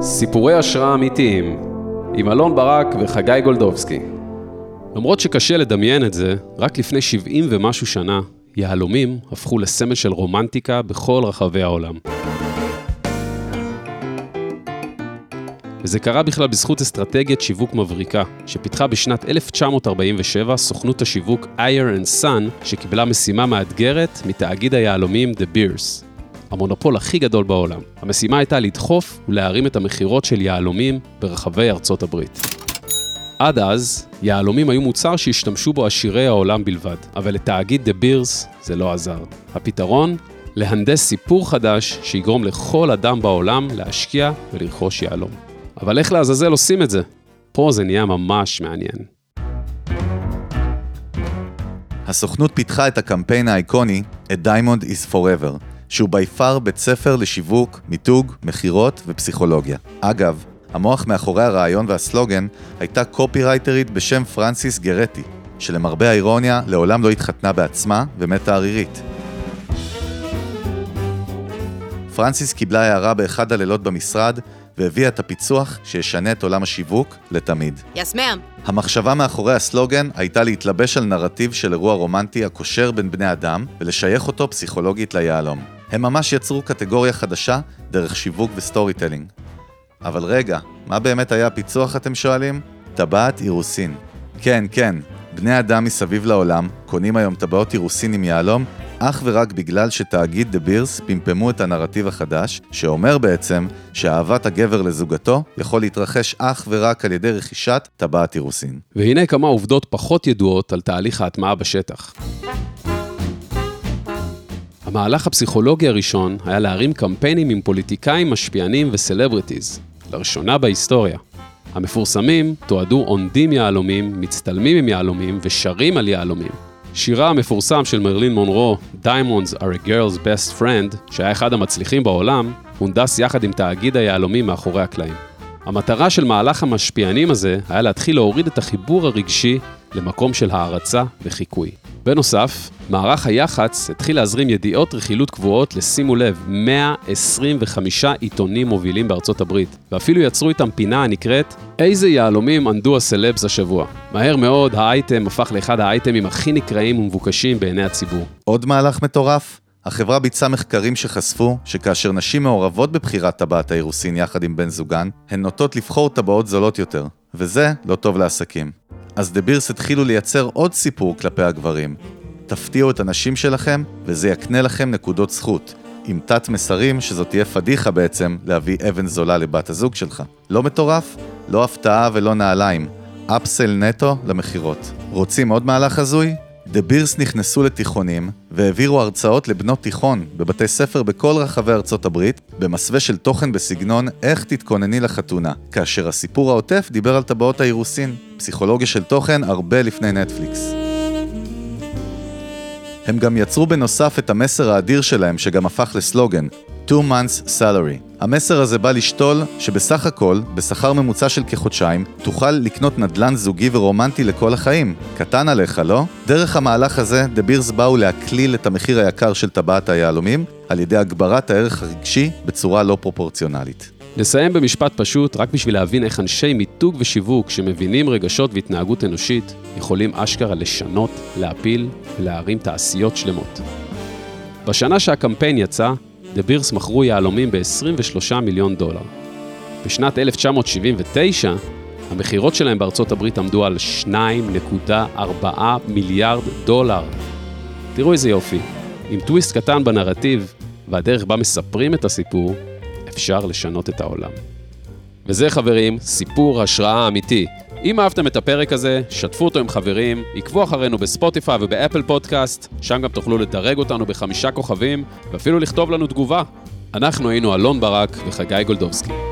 סיפורי השראה אמיתיים, עם אלון ברק וחגי גולדובסקי. למרות שקשה לדמיין את זה, רק לפני 70 ומשהו שנה, יהלומים הפכו לסמל של רומנטיקה בכל רחבי העולם. וזה קרה בכלל בזכות אסטרטגיית שיווק מבריקה, שפיתחה בשנת 1947 סוכנות השיווק Ayer and Son, שקיבלה משימה מאתגרת מתאגיד היהלומים De Beers, המונופול הכי גדול בעולם. המשימה הייתה לדחוף ולהרים את המכירות של יהלומים ברחבי ארצות הברית. עד אז, יהלומים היו מוצר שהשתמשו בו עשירי העולם בלבד, אבל לתאגיד דה בירס זה לא עזר. הפתרון? להנדס סיפור חדש שיגרום לכל אדם בעולם להשקיע ולרכוש יהלום. אבל איך לעזאזל עושים את זה? פה זה נהיה ממש מעניין. הסוכנות פיתחה את הקמפיין האיקוני, A Diamond is Forever, שהוא by far בית ספר לשיווק, מיתוג, מכירות ופסיכולוגיה. אגב, המוח מאחורי הרעיון והסלוגן הייתה קופירייטרית בשם פרנסיס גרטי, שלמרבה האירוניה לעולם לא התחתנה בעצמה ומתה ערירית. פרנסיס קיבלה הארה באחד הלילות במשרד והביאה את הפיצוח שישנה את עולם השיווק לתמיד. Yes, ma'am. המחשבה מאחורי הסלוגן הייתה להתלבש על נרטיב של אירוע רומנטי הקושר בין בני אדם ולשייך אותו פסיכולוגית ליהלום. הם ממש יצרו קטגוריה חדשה דרך שיווק ו storytelling. אבל רגע, מה באמת היה הפיצוח אתם שואלים? טבעת אירוסין. כן, כן, בני אדם מסביב לעולם קונים היום טבעות אירוסין עם יהלום אך ורק בגלל שתאגיד De Beers פמפמו את הנרטיב החדש, שאומר בעצם שאהבת הגבר לזוגתו יכול להתרחש אך ורק על ידי רכישת טבעת אירוסין. והנה כמה עובדות פחות ידועות על תהליך ההטמעה בשטח. המהלך הפסיכולוגי הראשון היה להרים קמפיינים עם פוליטיקאים, משפיענים וסלבריטיז, לראשונה בהיסטוריה. המפורסמים תועדו עונדים יהלומים, מצטלמים עם יהלומים ושרים על יהלומים. שירה המפורסם של מרלין מונרו, Diamonds are a girl's best friend, שהיה אחד המצליחים בעולם, הונדס יחד עם תאגיד היהלומים מאחורי הקלעים. המטרה של מהלך המשפיענים הזה היה להתחיל להוריד את החיבור הרגשי למקום של הערצה וחיקוי. בנוסף, מערך היח"צ התחיל להזרים ידיעות רכילות קבועות לשימו לב, 125 עיתונים מובילים בארצות הברית, ואפילו יצרו איתם פינה הנקראת איזה יהלומים ענדו הסלבס השבוע. מהר מאוד האייטם הפך לאחד האייטמים הכי נקראים ומבוקשים בעיני הציבור. עוד מהלך מטורף? החברה ביצעה מחקרים שחשפו שכאשר נשים מעורבות בבחירת טבעת האירוסין יחד עם בן זוגן, הן נוטות לבחור טבעות זולות יותר, וזה לא טוב לעסקים. אז דה בירס התחילו לייצר עוד סיפור כלפי הגברים. תפתיעו את הנשים שלכם, וזה יקנה לכם נקודות זכות. עם תת מסרים שזאת תהיה פדיחה בעצם להביא אבן זולה לבת הזוג שלך. לא מטורף? לא הפתעה ולא נעליים. אפסל נטו למכירות. רוצים עוד מהלך הזוי? דה בירס נכנסו לתיכונים והעבירו הרצאות לבנות תיכון בבתי ספר בכל רחבי ארצות הברית במסווה של תוכן בסגנון איך תתכונני לחתונה, כאשר הסיפור העוטף דיבר על טבעות האירוסין, פסיכולוגיה של תוכן הרבה לפני נטפליקס. הם גם יצרו בנוסף את המסר האדיר שלהם שגם הפך לסלוגן, 2 months salary. המסר הזה בא לשתול שבסך הכל, בשכר ממוצע של כחודשיים, תוכל לקנות נדל"ן זוגי ורומנטי לכל החיים. קטן עליך, לא? דרך המהלך הזה, דה בירס באו להקליל את המחיר היקר של טבעת היהלומים, על ידי הגברת הערך הרגשי בצורה לא פרופורציונלית. נסיים במשפט פשוט, רק בשביל להבין איך אנשי מיתוג ושיווק שמבינים רגשות והתנהגות אנושית, יכולים אשכרה לשנות, להפיל ולהרים תעשיות שלמות. בשנה שהקמפיין יצא, דה בירס מכרו יהלומים ב-23 מיליון דולר. בשנת 1979, המכירות שלהם בארצות הברית עמדו על 2.4 מיליארד דולר. תראו איזה יופי, עם טוויסט קטן בנרטיב והדרך בה מספרים את הסיפור, אפשר לשנות את העולם. וזה חברים, סיפור השראה אמיתי. אם אהבתם את הפרק הזה, שתפו אותו עם חברים, עקבו אחרינו בספוטיפיי ובאפל פודקאסט, שם גם תוכלו לדרג אותנו בחמישה כוכבים, ואפילו לכתוב לנו תגובה. אנחנו היינו אלון ברק וחגי גולדובסקי.